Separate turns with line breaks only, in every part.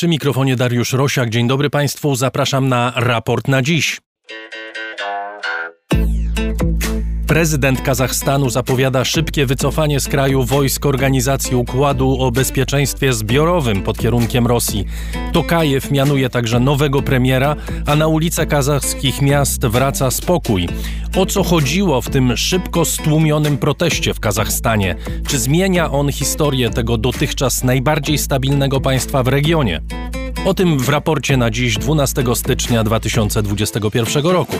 Przy mikrofonie Dariusz Rosiak. Dzień dobry Państwu. Zapraszam na raport na dziś. Prezydent Kazachstanu zapowiada szybkie wycofanie z kraju wojsk Organizacji Układu o Bezpieczeństwie Zbiorowym pod kierunkiem Rosji. Tokajew mianuje także nowego premiera, a na ulice kazachskich miast wraca spokój. O co chodziło w tym szybko stłumionym proteście w Kazachstanie? Czy zmienia on historię tego dotychczas najbardziej stabilnego państwa w regionie? O tym w raporcie na dziś 12 stycznia 2021 roku.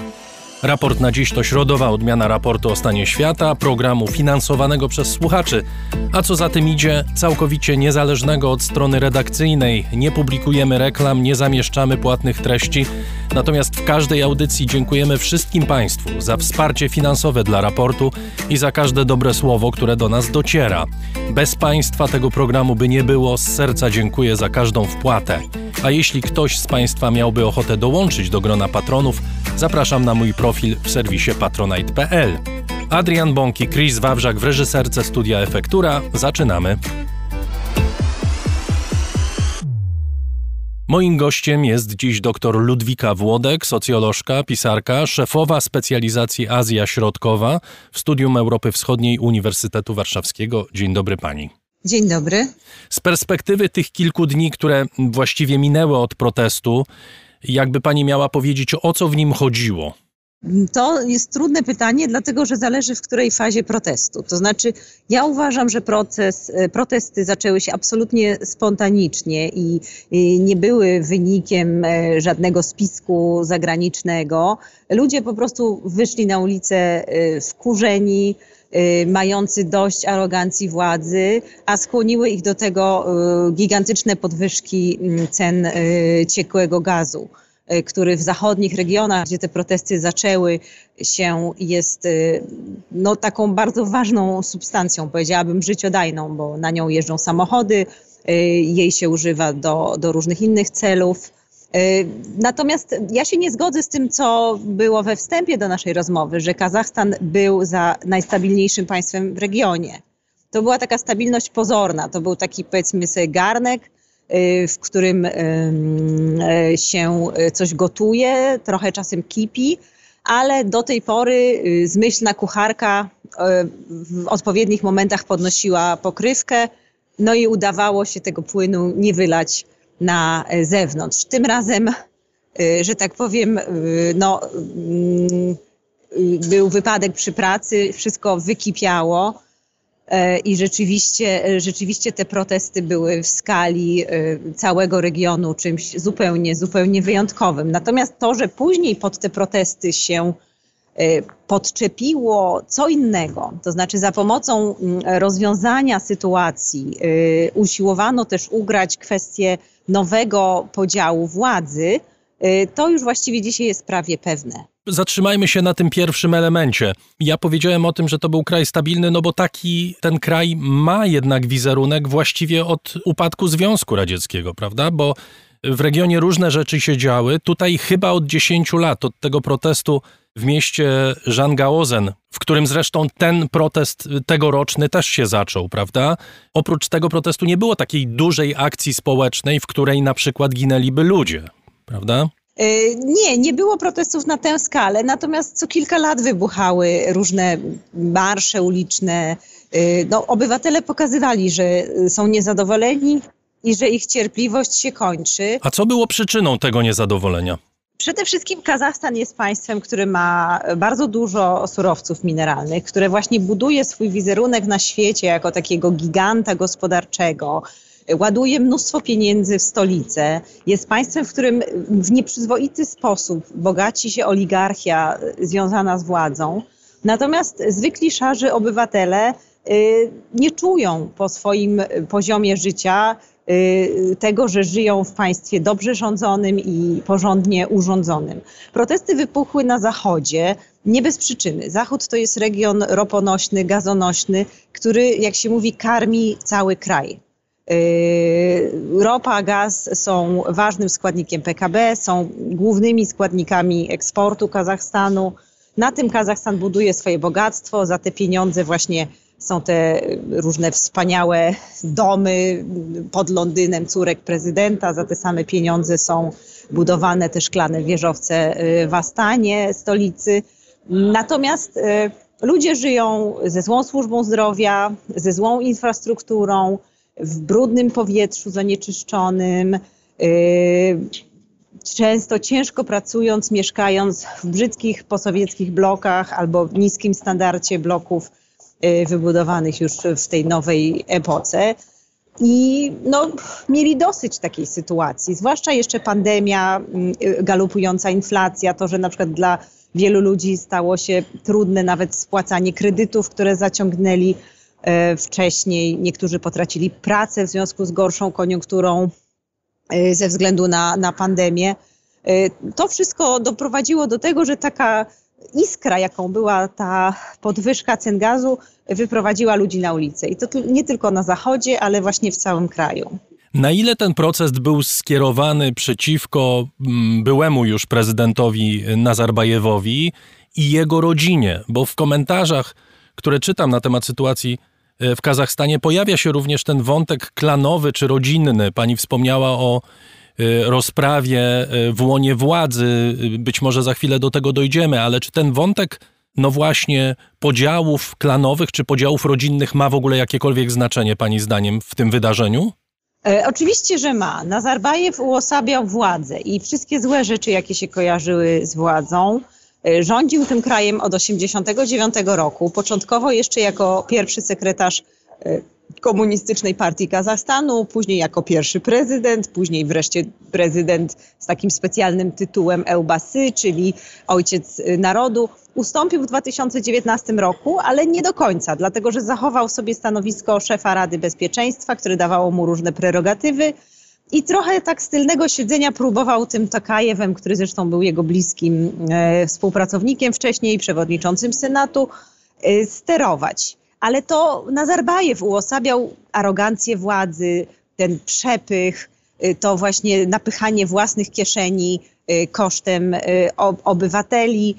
Raport na dziś to środowa odmiana raportu o stanie świata, programu finansowanego przez słuchaczy. A co za tym idzie, całkowicie niezależnego od strony redakcyjnej. Nie publikujemy reklam, nie zamieszczamy płatnych treści. Natomiast w każdej audycji dziękujemy wszystkim Państwu za wsparcie finansowe dla raportu i za każde dobre słowo, które do nas dociera. Bez Państwa tego programu by nie było. Z serca dziękuję za każdą wpłatę. A jeśli ktoś z Państwa miałby ochotę dołączyć do grona patronów, zapraszam na mój profil w serwisie patronite.pl. Adrian Bąki, Chris Wawrzak w reżyserce Studia Efektura. Zaczynamy. Moim gościem jest dziś dr Ludwika Włodek, socjolożka, pisarka, szefowa specjalizacji Azja Środkowa w Studium Europy Wschodniej Uniwersytetu Warszawskiego. Dzień dobry pani.
Dzień dobry.
Z perspektywy tych kilku dni, które właściwie minęły od protestu, jakby pani miała powiedzieć, o co w nim chodziło?
To jest trudne pytanie, dlatego że zależy w której fazie protestu. To znaczy, ja uważam, że proces, e, protesty zaczęły się absolutnie spontanicznie i, i nie były wynikiem e, żadnego spisku zagranicznego. Ludzie po prostu wyszli na ulicę e, wkurzeni, mający dość arogancji władzy, a skłoniły ich do tego gigantyczne podwyżki cen ciekłego gazu. Y, który w zachodnich regionach, gdzie te protesty zaczęły się, jest y, no, taką bardzo ważną substancją, powiedziałabym życiodajną, bo na nią jeżdżą samochody, y, jej się używa do, do różnych innych celów. Natomiast ja się nie zgodzę z tym, co było we wstępie do naszej rozmowy, że Kazachstan był za najstabilniejszym państwem w regionie. To była taka stabilność pozorna, to był taki powiedzmy sobie garnek, w którym y, się coś gotuje, trochę czasem kipi, ale do tej pory y, zmyślna kucharka w odpowiednich momentach podnosiła pokrywkę, no i udawało się tego płynu nie wylać na zewnątrz. Tym razem, że tak powiem, no, był wypadek przy pracy, wszystko wykipiało i rzeczywiście, e, rzeczywiście te protesty były w skali e, całego regionu czymś zupełnie, zupełnie wyjątkowym. Natomiast to, że później pod te protesty się podczepiło co innego, to znaczy za pomocą mm, rozwiązania sytuacji usiłowano też ugrać kwestię nowego podziału władzy, to już właściwie dzisiaj jest prawie pewne.
Zatrzymajmy się na tym pierwszym elemencie. Ja powiedziałem o tym, że to był kraj stabilny, no bo taki ten kraj ma jednak wizerunek właściwie od upadku Związku Radzieckiego, prawda? Bo w regionie różne rzeczy się działy. Tutaj chyba od 10 lat, od tego protestu w mieście Żangaozen, w którym zresztą ten protest tegoroczny też się zaczął, prawda? Oprócz tego protestu nie było takiej dużej akcji społecznej, w której na przykład ginęliby ludzie, prawda?
E, nie, nie było protestów na tę skalę, natomiast co kilka lat wybuchały różne marsze uliczne. E, no, obywatele pokazywali, że są niezadowoleni i że ich cierpliwość się kończy.
A co było przyczyną tego niezadowolenia?
Przede wszystkim Kazachstan jest państwem, które ma bardzo dużo surowców mineralnych, które właśnie buduje swój wizerunek na świecie jako takiego giganta gospodarczego ładuje mnóstwo pieniędzy w stolicę, jest państwem, w którym w nieprzyzwoity sposób bogaci się oligarchia związana z władzą. Natomiast zwykli szarzy obywatele y, nie czują po swoim poziomie życia y, tego, że żyją w państwie dobrze rządzonym i porządnie urządzonym. Protesty wypuchły na zachodzie nie bez przyczyny. Zachód to jest region roponośny, gazonośny, który, jak się mówi, karmi cały kraj. Yy, ropa, gaz są ważnym składnikiem PKB, są głównymi składnikami eksportu Kazachstanu. Na tym Kazachstan buduje swoje bogactwo, za te pieniądze właśnie są te różne wspaniałe domy pod Londynem córek prezydenta. Za te same pieniądze są budowane te szklane wieżowce w Astanie, stolicy. Natomiast ludzie żyją ze złą służbą zdrowia, ze złą infrastrukturą, w brudnym powietrzu zanieczyszczonym, często ciężko pracując, mieszkając w brzydkich posowieckich blokach albo w niskim standardzie bloków y, wybudowanych już w tej nowej epoce. I no, mieli dosyć takiej sytuacji, zwłaszcza jeszcze pandemia, y, galopująca inflacja, to, że na przykład dla wielu ludzi stało się trudne nawet spłacanie kredytów, które zaciągnęli wcześniej. Niektórzy potracili pracę w związku z gorszą koniunkturą Y, ze względu na, na pandemię. Y, to wszystko doprowadziło do tego, że taka iskra, jaką była ta podwyżka cen gazu, wyprowadziła ludzi na ulicę. I to nie tylko na zachodzie, ale właśnie w całym kraju.
Na ile ten proces był skierowany przeciwko mm, byłemu już prezydentowi Nazarbajewowi i jego rodzinie? Bo w komentarzach, które czytam na temat sytuacji E, w Kazachstanie pojawia się również ten wątek klanowy czy rodzinny. Pani wspomniała o e, rozprawie e, w łonie władzy. Być może za chwilę do tego dojdziemy, ale czy ten wątek, no właśnie, podziałów klanowych czy podziałów rodzinnych ma w ogóle jakiekolwiek znaczenie, Pani zdaniem, w tym wydarzeniu?
E, oczywiście, że ma. Nazarbajew uosabiał władzę i wszystkie złe rzeczy, jakie się kojarzyły z władzą, E, rządził tym krajem od 1989 roku, początkowo jeszcze jako pierwszy sekretarz e, Komunistycznej Partii Kazachstanu, później jako pierwszy prezydent, później wreszcie prezydent z takim specjalnym tytułem Eubasy, czyli ojciec e, narodu. Ustąpił w 2019 roku, ale nie do końca, dlatego że zachował sobie stanowisko szefa Rady Bezpieczeństwa, które dawało mu różne prerogatywy i trochę tak z tylnego siedzenia próbował tym Takajewem, który zresztą był jego bliskim e, współpracownikiem wcześniej, przewodniczącym Senatu, e, sterować. Ale to Nazarbajew uosabiał arogancję władzy, ten przepych, e, to właśnie napychanie własnych kieszeni kosztem obywateli.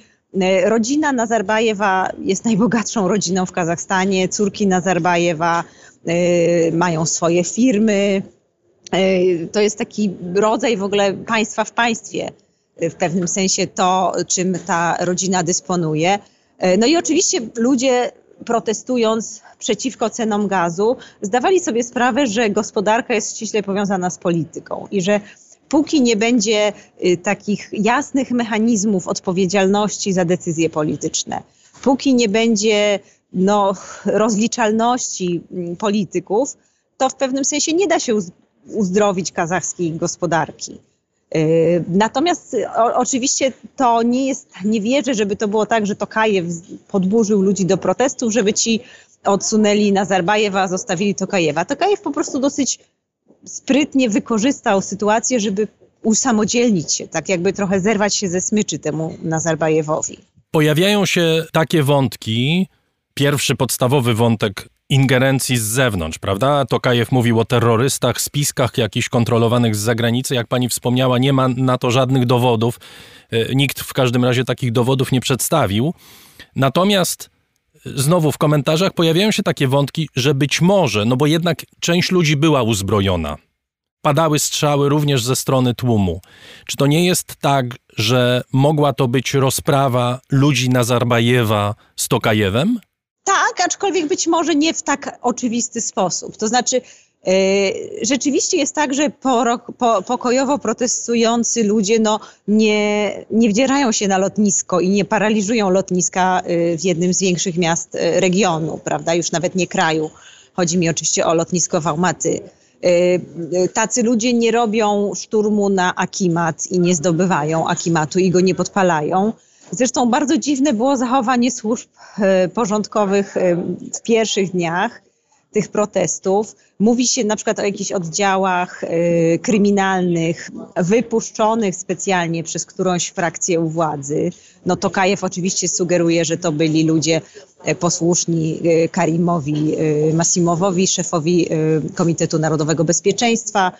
Rodzina Nazarbajewa jest najbogatszą rodziną w Kazachstanie. Córki Nazarbajewa mają swoje firmy, to jest taki rodzaj w ogóle państwa w państwie, e, w pewnym sensie to, czym ta rodzina dysponuje. E, no i oczywiście ludzie protestując przeciwko cenom gazu, zdawali sobie sprawę, że gospodarka jest ściśle powiązana z polityką i że póki nie będzie takich jasnych mechanizmów odpowiedzialności za decyzje polityczne, póki nie będzie no, rozliczalności polityków, to w pewnym sensie nie da się uzdrowić kazachskiej gospodarki. Y, natomiast o, oczywiście to nie jest, nie wierzę, żeby to było tak, że to Kajew podburzył ludzi do protestów, żeby ci odsunęli Nazarbajewa, zostawili Tokajewa. Tokajew po prostu dosyć sprytnie wykorzystał sytuację, żeby usamodzielnić się, tak jakby trochę zerwać się ze smyczy temu Nazarbajewowi.
Pojawiają się takie wątki. Pierwszy podstawowy wątek ingerencji z zewnątrz, prawda? Tokajew mówił o terrorystach, spiskach jakichś kontrolowanych z zagranicy. Jak pani wspomniała, nie ma na to żadnych dowodów. E, nikt w każdym razie takich dowodów nie przedstawił. Natomiast e, znowu w komentarzach pojawiają się takie wątki, że być może, no bo jednak część ludzi była uzbrojona. Padały strzały również ze strony tłumu. Czy to nie jest tak, że mogła to być rozprawa ludzi Nazarbajewa z Tokajewem?
Tak, aczkolwiek być może nie w tak oczywisty sposób. To znaczy, Yy, rzeczywiście jest tak, że po, pokojowo protestujący ludzie no, nie, nie wdzierają się na lotnisko i nie paraliżują lotniska yy, w jednym z większych miast yy, regionu, prawda? Już nawet nie kraju. Chodzi mi oczywiście o lotnisko Wałmaty. Tacy ludzie nie robią szturmu na Akimat i nie zdobywają Akimatu i go nie podpalają Zresztą bardzo dziwne było zachowanie służb e, porządkowych e, w pierwszych dniach tych protestów. Mówi się na przykład o jakichś oddziałach e, kryminalnych wypuszczonych specjalnie przez którąś frakcję u władzy. No Tokajew oczywiście sugeruje, że to byli ludzie posłuszni Karimowi Masimowowi, szefowi Komitetu Narodowego Bezpieczeństwa.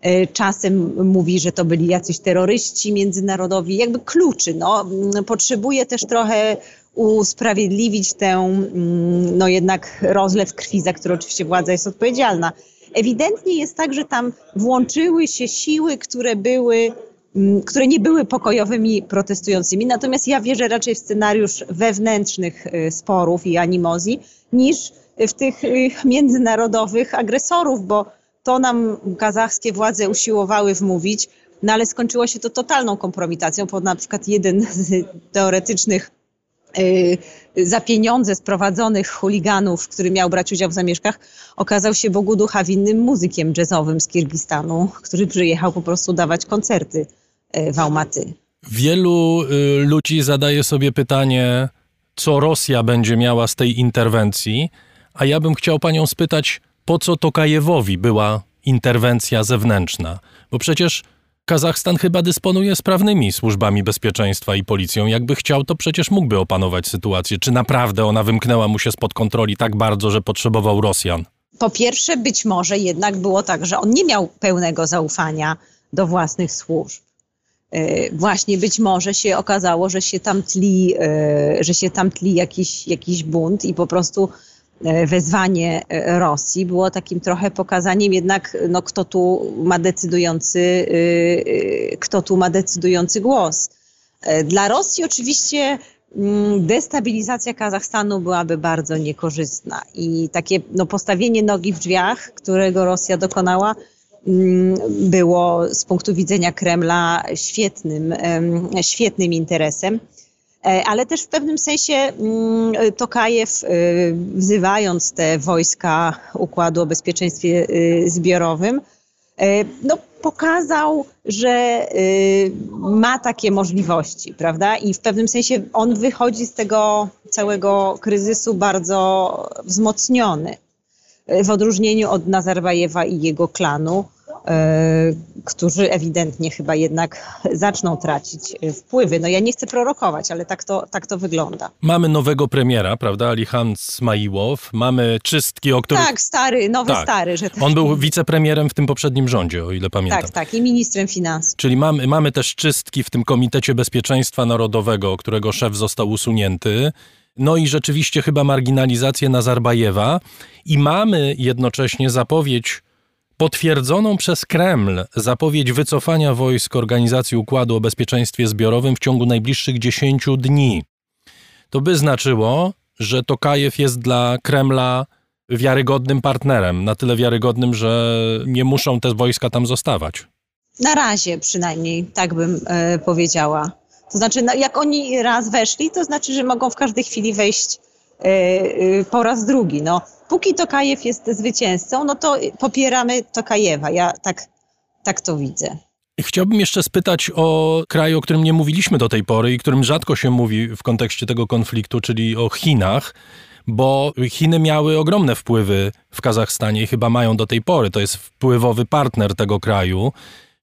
E, czasem mówi, że to byli jacyś terroryści międzynarodowi, jakby kluczy. No, mm, potrzebuje też trochę usprawiedliwić tę, mm, no jednak rozlew krwi, za który oczywiście władza jest odpowiedzialna. Ewidentnie jest tak, że tam włączyły się siły, które były mm, które nie były pokojowymi protestującymi. Natomiast ja wierzę raczej w scenariusz wewnętrznych e, sporów i animozji niż w tych e, międzynarodowych agresorów, bo to nam kazachskie władze usiłowały wmówić, no ale skończyło się to totalną kompromitacją, bo na przykład jeden z teoretycznych y, za pieniądze sprowadzonych chuliganów, który miał brać udział w zamieszkach, okazał się Bogu ducha winnym muzykiem jazzowym z Kirgistanu, który przyjechał po prostu dawać koncerty y, w Almaty.
Wielu y, ludzi zadaje sobie pytanie, co Rosja będzie miała z tej interwencji, a ja bym chciał panią spytać, po co Tokajewowi była interwencja zewnętrzna? Bo przecież Kazachstan chyba dysponuje sprawnymi służbami bezpieczeństwa i policją. Jakby chciał, to przecież mógłby opanować sytuację. Czy naprawdę ona wymknęła mu się spod kontroli tak bardzo, że potrzebował Rosjan?
Po pierwsze, być może jednak było tak, że on nie miał pełnego zaufania do własnych służb. E, właśnie być może się okazało, że się tam tli, e, że się tam tli jakiś, jakiś bunt i po prostu wezwanie e, Rosji było takim trochę pokazaniem jednak, no, kto tu ma decydujący, e, kto tu ma decydujący głos. Dla Rosji oczywiście mm, destabilizacja Kazachstanu byłaby bardzo niekorzystna i takie no, postawienie nogi w drzwiach, którego Rosja dokonała, mm, było z punktu widzenia Kremla świetnym, świetnym interesem. E, ale też w pewnym sensie mm, Tokajew, e, wzywając te wojska Układu o Bezpieczeństwie e, Zbiorowym, no, pokazał, że ma takie możliwości, prawda? I w pewnym sensie on wychodzi z tego całego kryzysu bardzo wzmocniony. W odróżnieniu od Nazarbajewa i jego klanu, E, którzy ewidentnie chyba jednak zaczną tracić wpływy. No ja nie chcę prorokować, ale tak to, tak to wygląda.
Mamy nowego premiera, prawda, Alihan Smajiłow, mamy czystki, o których...
Tak, stary, nowy tak. stary. Że
tak. On był wicepremierem w tym poprzednim rządzie, o ile pamiętam.
Tak, tak, i ministrem finansów.
Czyli mamy, mamy też czystki w tym Komitecie Bezpieczeństwa Narodowego, którego szef został usunięty. No i rzeczywiście chyba marginalizację Nazarbajewa i mamy jednocześnie zapowiedź potwierdzoną przez Kreml zapowiedź wycofania wojsk Organizacji Układu o Bezpieczeństwie Zbiorowym w ciągu najbliższych 10 dni. To by znaczyło, że Tokajew jest dla Kremla wiarygodnym partnerem, na tyle wiarygodnym, że nie muszą te wojska tam zostawać.
Na razie przynajmniej, tak bym e, powiedziała. To znaczy, no, jak oni raz weszli, to znaczy, że mogą w każdej chwili wejść po raz drugi. No, póki Tokajew jest zwycięzcą, no to popieramy Tokajewa. Ja tak, tak to widzę.
Chciałbym jeszcze spytać o kraj, o którym nie mówiliśmy do tej pory i którym rzadko się mówi w kontekście tego konfliktu, czyli o Chinach, bo Chiny miały ogromne wpływy w Kazachstanie i chyba mają do tej pory. To jest wpływowy partner tego kraju.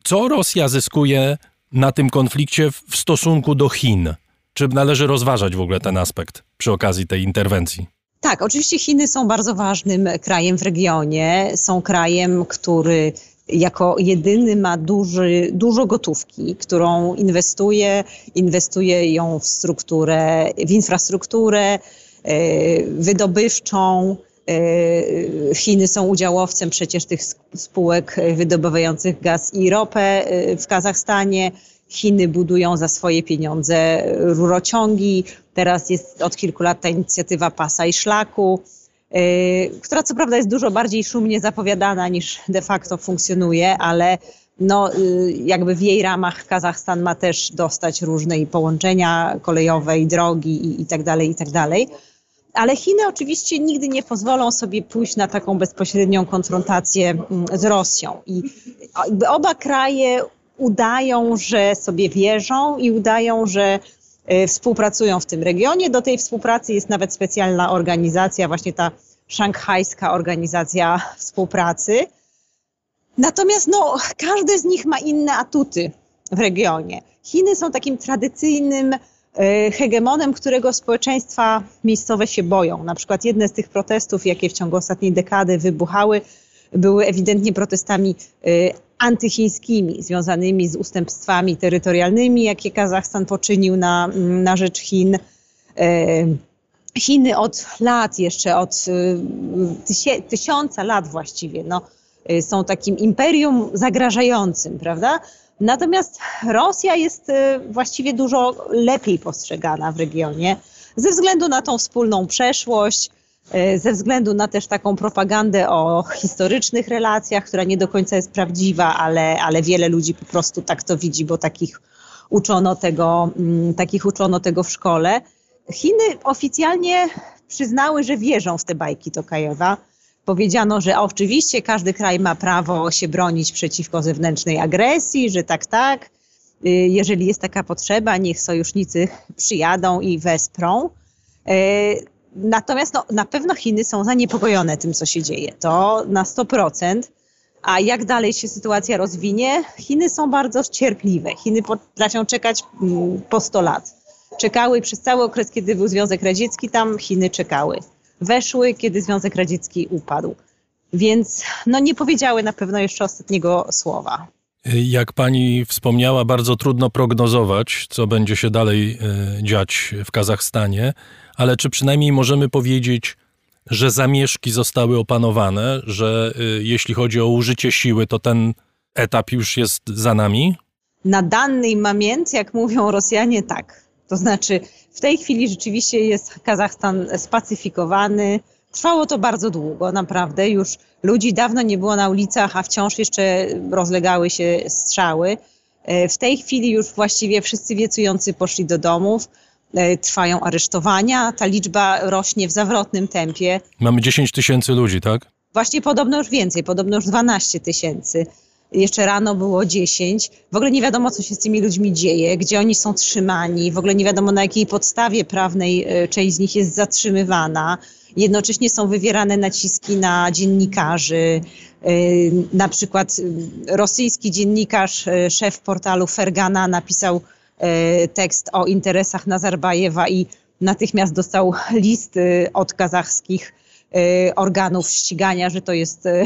Co Rosja zyskuje na tym konflikcie w stosunku do Chin? Czy należy rozważać w ogóle ten aspekt przy okazji tej interwencji?
Tak, oczywiście Chiny są bardzo ważnym krajem w regionie. Są krajem, który jako jedyny ma duży, dużo gotówki, którą inwestuje, inwestuje ją w strukturę, w infrastrukturę e, wydobywczą. E, Chiny są udziałowcem przecież tych spółek wydobywających gaz i ropę e, w Kazachstanie. Chiny budują za swoje pieniądze rurociągi. Teraz jest od kilku lat ta inicjatywa pasa i szlaku, yy, która co prawda jest dużo bardziej szumnie zapowiadana niż de facto funkcjonuje, ale no, yy, jakby w jej ramach Kazachstan ma też dostać różne połączenia kolejowe, i drogi i tak dalej, i tak dalej. Ale Chiny oczywiście nigdy nie pozwolą sobie pójść na taką bezpośrednią konfrontację mm, z Rosją. I oba kraje udają, że sobie wierzą i udają, że e, współpracują w tym regionie. Do tej współpracy jest nawet specjalna organizacja, właśnie ta szanghajska organizacja współpracy. Natomiast no, każdy z nich ma inne atuty w regionie. Chiny są takim tradycyjnym e, hegemonem, którego społeczeństwa miejscowe się boją. Na przykład jedne z tych protestów, jakie w ciągu ostatniej dekady wybuchały, były ewidentnie protestami antychińskimi, związanymi z ustępstwami terytorialnymi, jakie Kazachstan poczynił na, na rzecz Chin. Chiny od lat, jeszcze od tysie, tysiąca lat właściwie, no, są takim imperium zagrażającym, prawda? Natomiast Rosja jest właściwie dużo lepiej postrzegana w regionie ze względu na tą wspólną przeszłość, ze względu na też taką propagandę o historycznych relacjach, która nie do końca jest prawdziwa, ale, ale wiele ludzi po prostu tak to widzi, bo takich uczono tego, mm, takich uczono tego w szkole. Chiny oficjalnie przyznały, że wierzą w te bajki Tokajewa. Powiedziano, że oczywiście każdy kraj ma prawo się bronić przeciwko zewnętrznej agresji, że tak, tak. Y, jeżeli jest taka potrzeba, niech sojusznicy przyjadą i wesprą. Natomiast no, na pewno Chiny są zaniepokojone tym, co się dzieje. To na 100%. A jak dalej się sytuacja rozwinie? Chiny są bardzo cierpliwe. Chiny potrafią czekać mm, po 100 lat. Czekały przez cały okres, kiedy był Związek Radziecki, tam Chiny czekały. Weszły, kiedy Związek Radziecki upadł. Więc no, nie powiedziały na pewno jeszcze ostatniego słowa.
Jak pani wspomniała, bardzo trudno prognozować, co będzie się dalej e, dziać w Kazachstanie ale czy przynajmniej możemy powiedzieć, że zamieszki zostały opanowane, że y, jeśli chodzi o użycie siły, to ten etap już jest za nami?
Na danej moment, jak mówią Rosjanie, tak. To znaczy, w tej chwili rzeczywiście jest Kazachstan spacyfikowany. Trwało to bardzo długo, naprawdę. Już ludzi dawno nie było na ulicach, a wciąż jeszcze rozlegały się strzały. E, w tej chwili już właściwie wszyscy wiecujący poszli do domów. E, trwają aresztowania. Ta liczba rośnie w zawrotnym tempie.
Mamy 10 tysięcy ludzi, tak?
Właśnie podobno już więcej, podobno już 12 tysięcy. Jeszcze rano było 10. W ogóle nie wiadomo, co się z tymi ludźmi dzieje, gdzie oni są trzymani. W ogóle nie wiadomo, na jakiej podstawie prawnej e, część z nich jest zatrzymywana. Jednocześnie są wywierane naciski na dziennikarzy. E, na przykład rosyjski dziennikarz, szef portalu Fergana napisał tekst o interesach Nazarbajewa i natychmiast dostał list od kazachskich e, organów ścigania, że to jest, e,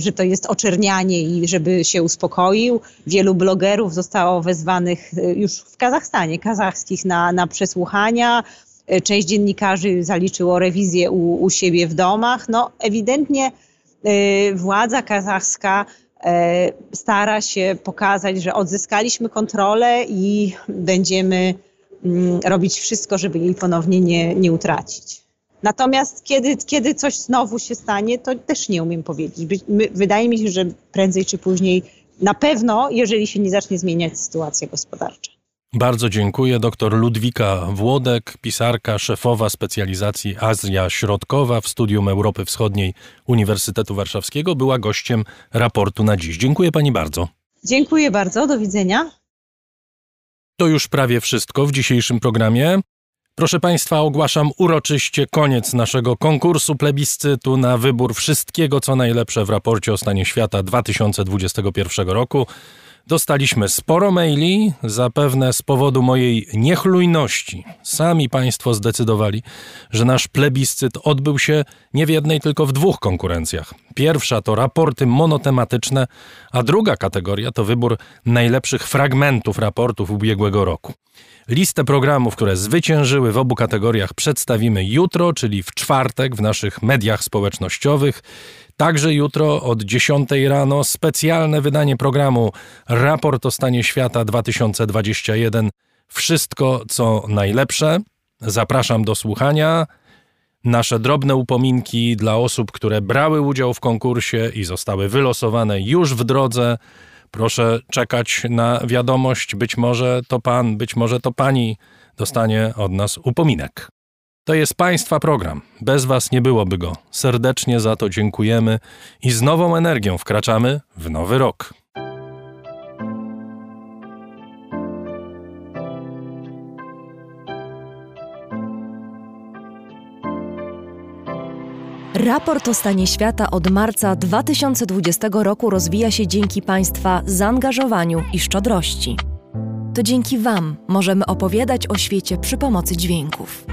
że to jest oczernianie i żeby się uspokoił. Wielu blogerów zostało wezwanych już w Kazachstanie, kazachskich na, na przesłuchania. Część dziennikarzy zaliczyło rewizję u, u siebie w domach. No ewidentnie władza kazachska E, stara się pokazać, że odzyskaliśmy kontrolę i będziemy mm, robić wszystko, żeby jej ponownie nie, nie utracić. Natomiast kiedy, kiedy coś znowu się stanie, to też nie umiem powiedzieć. Wydaje mi się, że prędzej czy później, na pewno, jeżeli się nie zacznie zmieniać sytuacja gospodarcza.
Bardzo dziękuję. Doktor Ludwika Włodek, pisarka, szefowa specjalizacji Azja Środkowa w Studium Europy Wschodniej Uniwersytetu Warszawskiego, była gościem raportu na dziś. Dziękuję pani bardzo.
Dziękuję bardzo. Do widzenia.
To już prawie wszystko w dzisiejszym programie. Proszę Państwa, ogłaszam uroczyście koniec naszego konkursu plebiscytu na wybór wszystkiego, co najlepsze w raporcie o stanie świata 2021 roku. Dostaliśmy sporo maili, zapewne z powodu mojej niechlujności. Sami Państwo zdecydowali, że nasz plebiscyt odbył się nie w jednej, tylko w dwóch konkurencjach. Pierwsza to raporty monotematyczne, a druga kategoria to wybór najlepszych fragmentów raportów ubiegłego roku. Listę programów, które zwyciężyły w obu kategoriach, przedstawimy jutro, czyli w czwartek w naszych mediach społecznościowych. Także jutro od 10 rano specjalne wydanie programu Raport o stanie świata 2021. Wszystko co najlepsze. Zapraszam do słuchania. Nasze drobne upominki dla osób, które brały udział w konkursie i zostały wylosowane już w drodze. Proszę czekać na wiadomość. Być może to pan, być może to pani dostanie od nas upominek. To jest Państwa program. Bez Was nie byłoby go. Serdecznie za to dziękujemy i z nową energią wkraczamy w nowy rok.
Raport o stanie świata od marca 2020 roku rozwija się dzięki Państwa zaangażowaniu i szczodrości. To dzięki Wam możemy opowiadać o świecie przy pomocy dźwięków.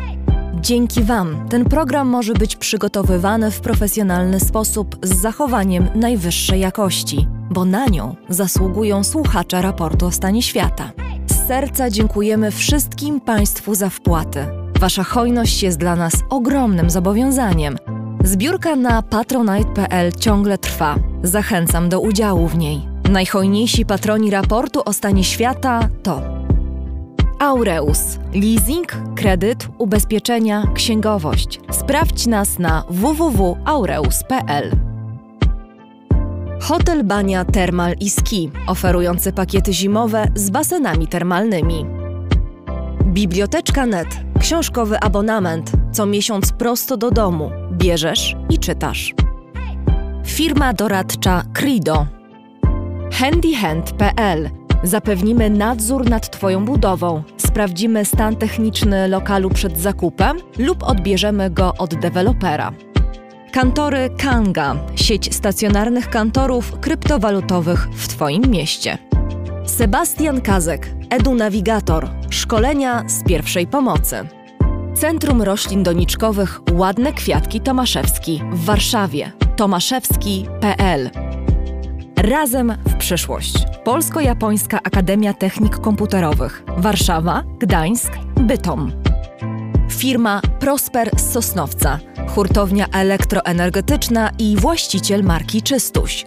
Dzięki Wam ten program może być przygotowywany w profesjonalny sposób z zachowaniem najwyższej jakości, bo na nią zasługują słuchacze raportu o stanie świata. Z serca dziękujemy wszystkim Państwu za wpłaty. Wasza hojność jest dla nas ogromnym zobowiązaniem. Zbiórka na patronite.pl ciągle trwa. Zachęcam do udziału w niej. Najhojniejsi patroni raportu o stanie świata to Aureus. Leasing, kredyt, ubezpieczenia, księgowość. Sprawdź nas na www.aureus.pl. Hotel Bania Termal i Ski, oferujący pakiety zimowe z basenami termalnymi. Biblioteczka Net, książkowy abonament, co miesiąc prosto do domu. Bierzesz i czytasz. Firma doradcza Crido. Handyhand.pl Zapewnimy nadzór nad Twoją budową, sprawdzimy stan techniczny lokalu przed zakupem lub odbierzemy go od dewelopera. Kantory Kanga. Sieć stacjonarnych kantorów kryptowalutowych w Twoim mieście. Sebastian Kazek, EduNavigator, szkolenia z pierwszej pomocy. Centrum Roślin Doniczkowych. Ładne Kwiatki Tomaszewski. W Warszawie. Tomaszewski.pl Razem w przyszłość. Polsko-Japońska Akademia Technik Komputerowych. Warszawa, Gdańsk, Bytom. Firma Prosper z Sosnowca. Hurtownia elektroenergetyczna i właściciel marki Czystuś.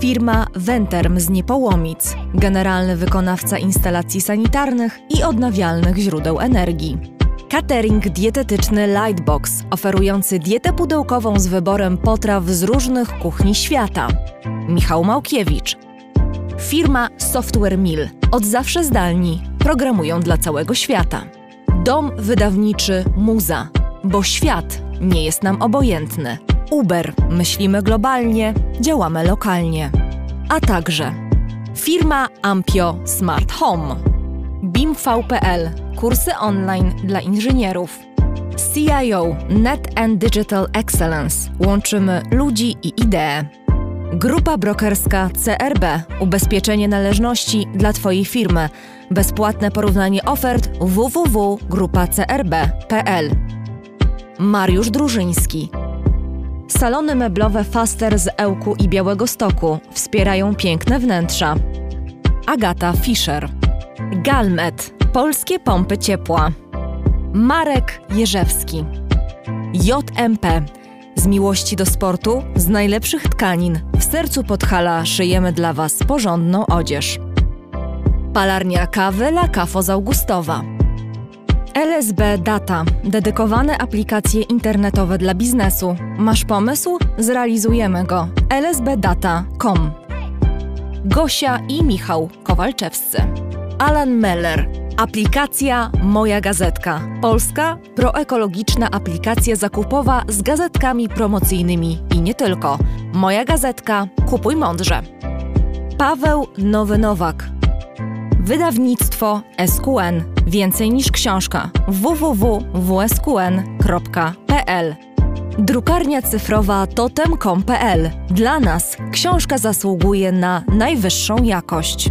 Firma Venterm z Niepołomic. Generalny wykonawca instalacji sanitarnych i odnawialnych źródeł energii. Catering dietetyczny Lightbox, oferujący dietę pudełkową z wyborem potraw z różnych kuchni świata. Michał Małkiewicz. Firma Software Mill. Od zawsze zdalni. Programują dla całego świata. Dom wydawniczy Muza. Bo świat nie jest nam obojętny. Uber. Myślimy globalnie, działamy lokalnie. A także firma Ampio Smart Home. BIMV.pl. Kursy online dla inżynierów. CIO Net and Digital Excellence. Łączymy ludzi i idee. Grupa brokerska CRB. Ubezpieczenie należności dla Twojej firmy. Bezpłatne porównanie ofert www.grupacrb.pl. Mariusz Drużyński. Salony meblowe Faster z Ełku i Białego Stoku wspierają piękne wnętrza. Agata Fischer. Galmet. Polskie pompy ciepła. Marek Jerzewski. JMP. Z miłości do sportu, z najlepszych tkanin, w sercu Podhala szyjemy dla Was porządną odzież. Palarnia kawy La Cafo z Augustowa. LSB Data. Dedykowane aplikacje internetowe dla biznesu. Masz pomysł? Zrealizujemy go. lsbdata.com Gosia i Michał Kowalczewscy. Alan Meller. Aplikacja Moja Gazetka. Polska proekologiczna aplikacja zakupowa z gazetkami promocyjnymi i nie tylko. Moja Gazetka. Kupuj mądrze. Paweł Nowy Nowak. Wydawnictwo SQN. Więcej niż książka. www.wsqn.pl Drukarnia cyfrowa totem.com.pl. Dla nas książka zasługuje na najwyższą jakość.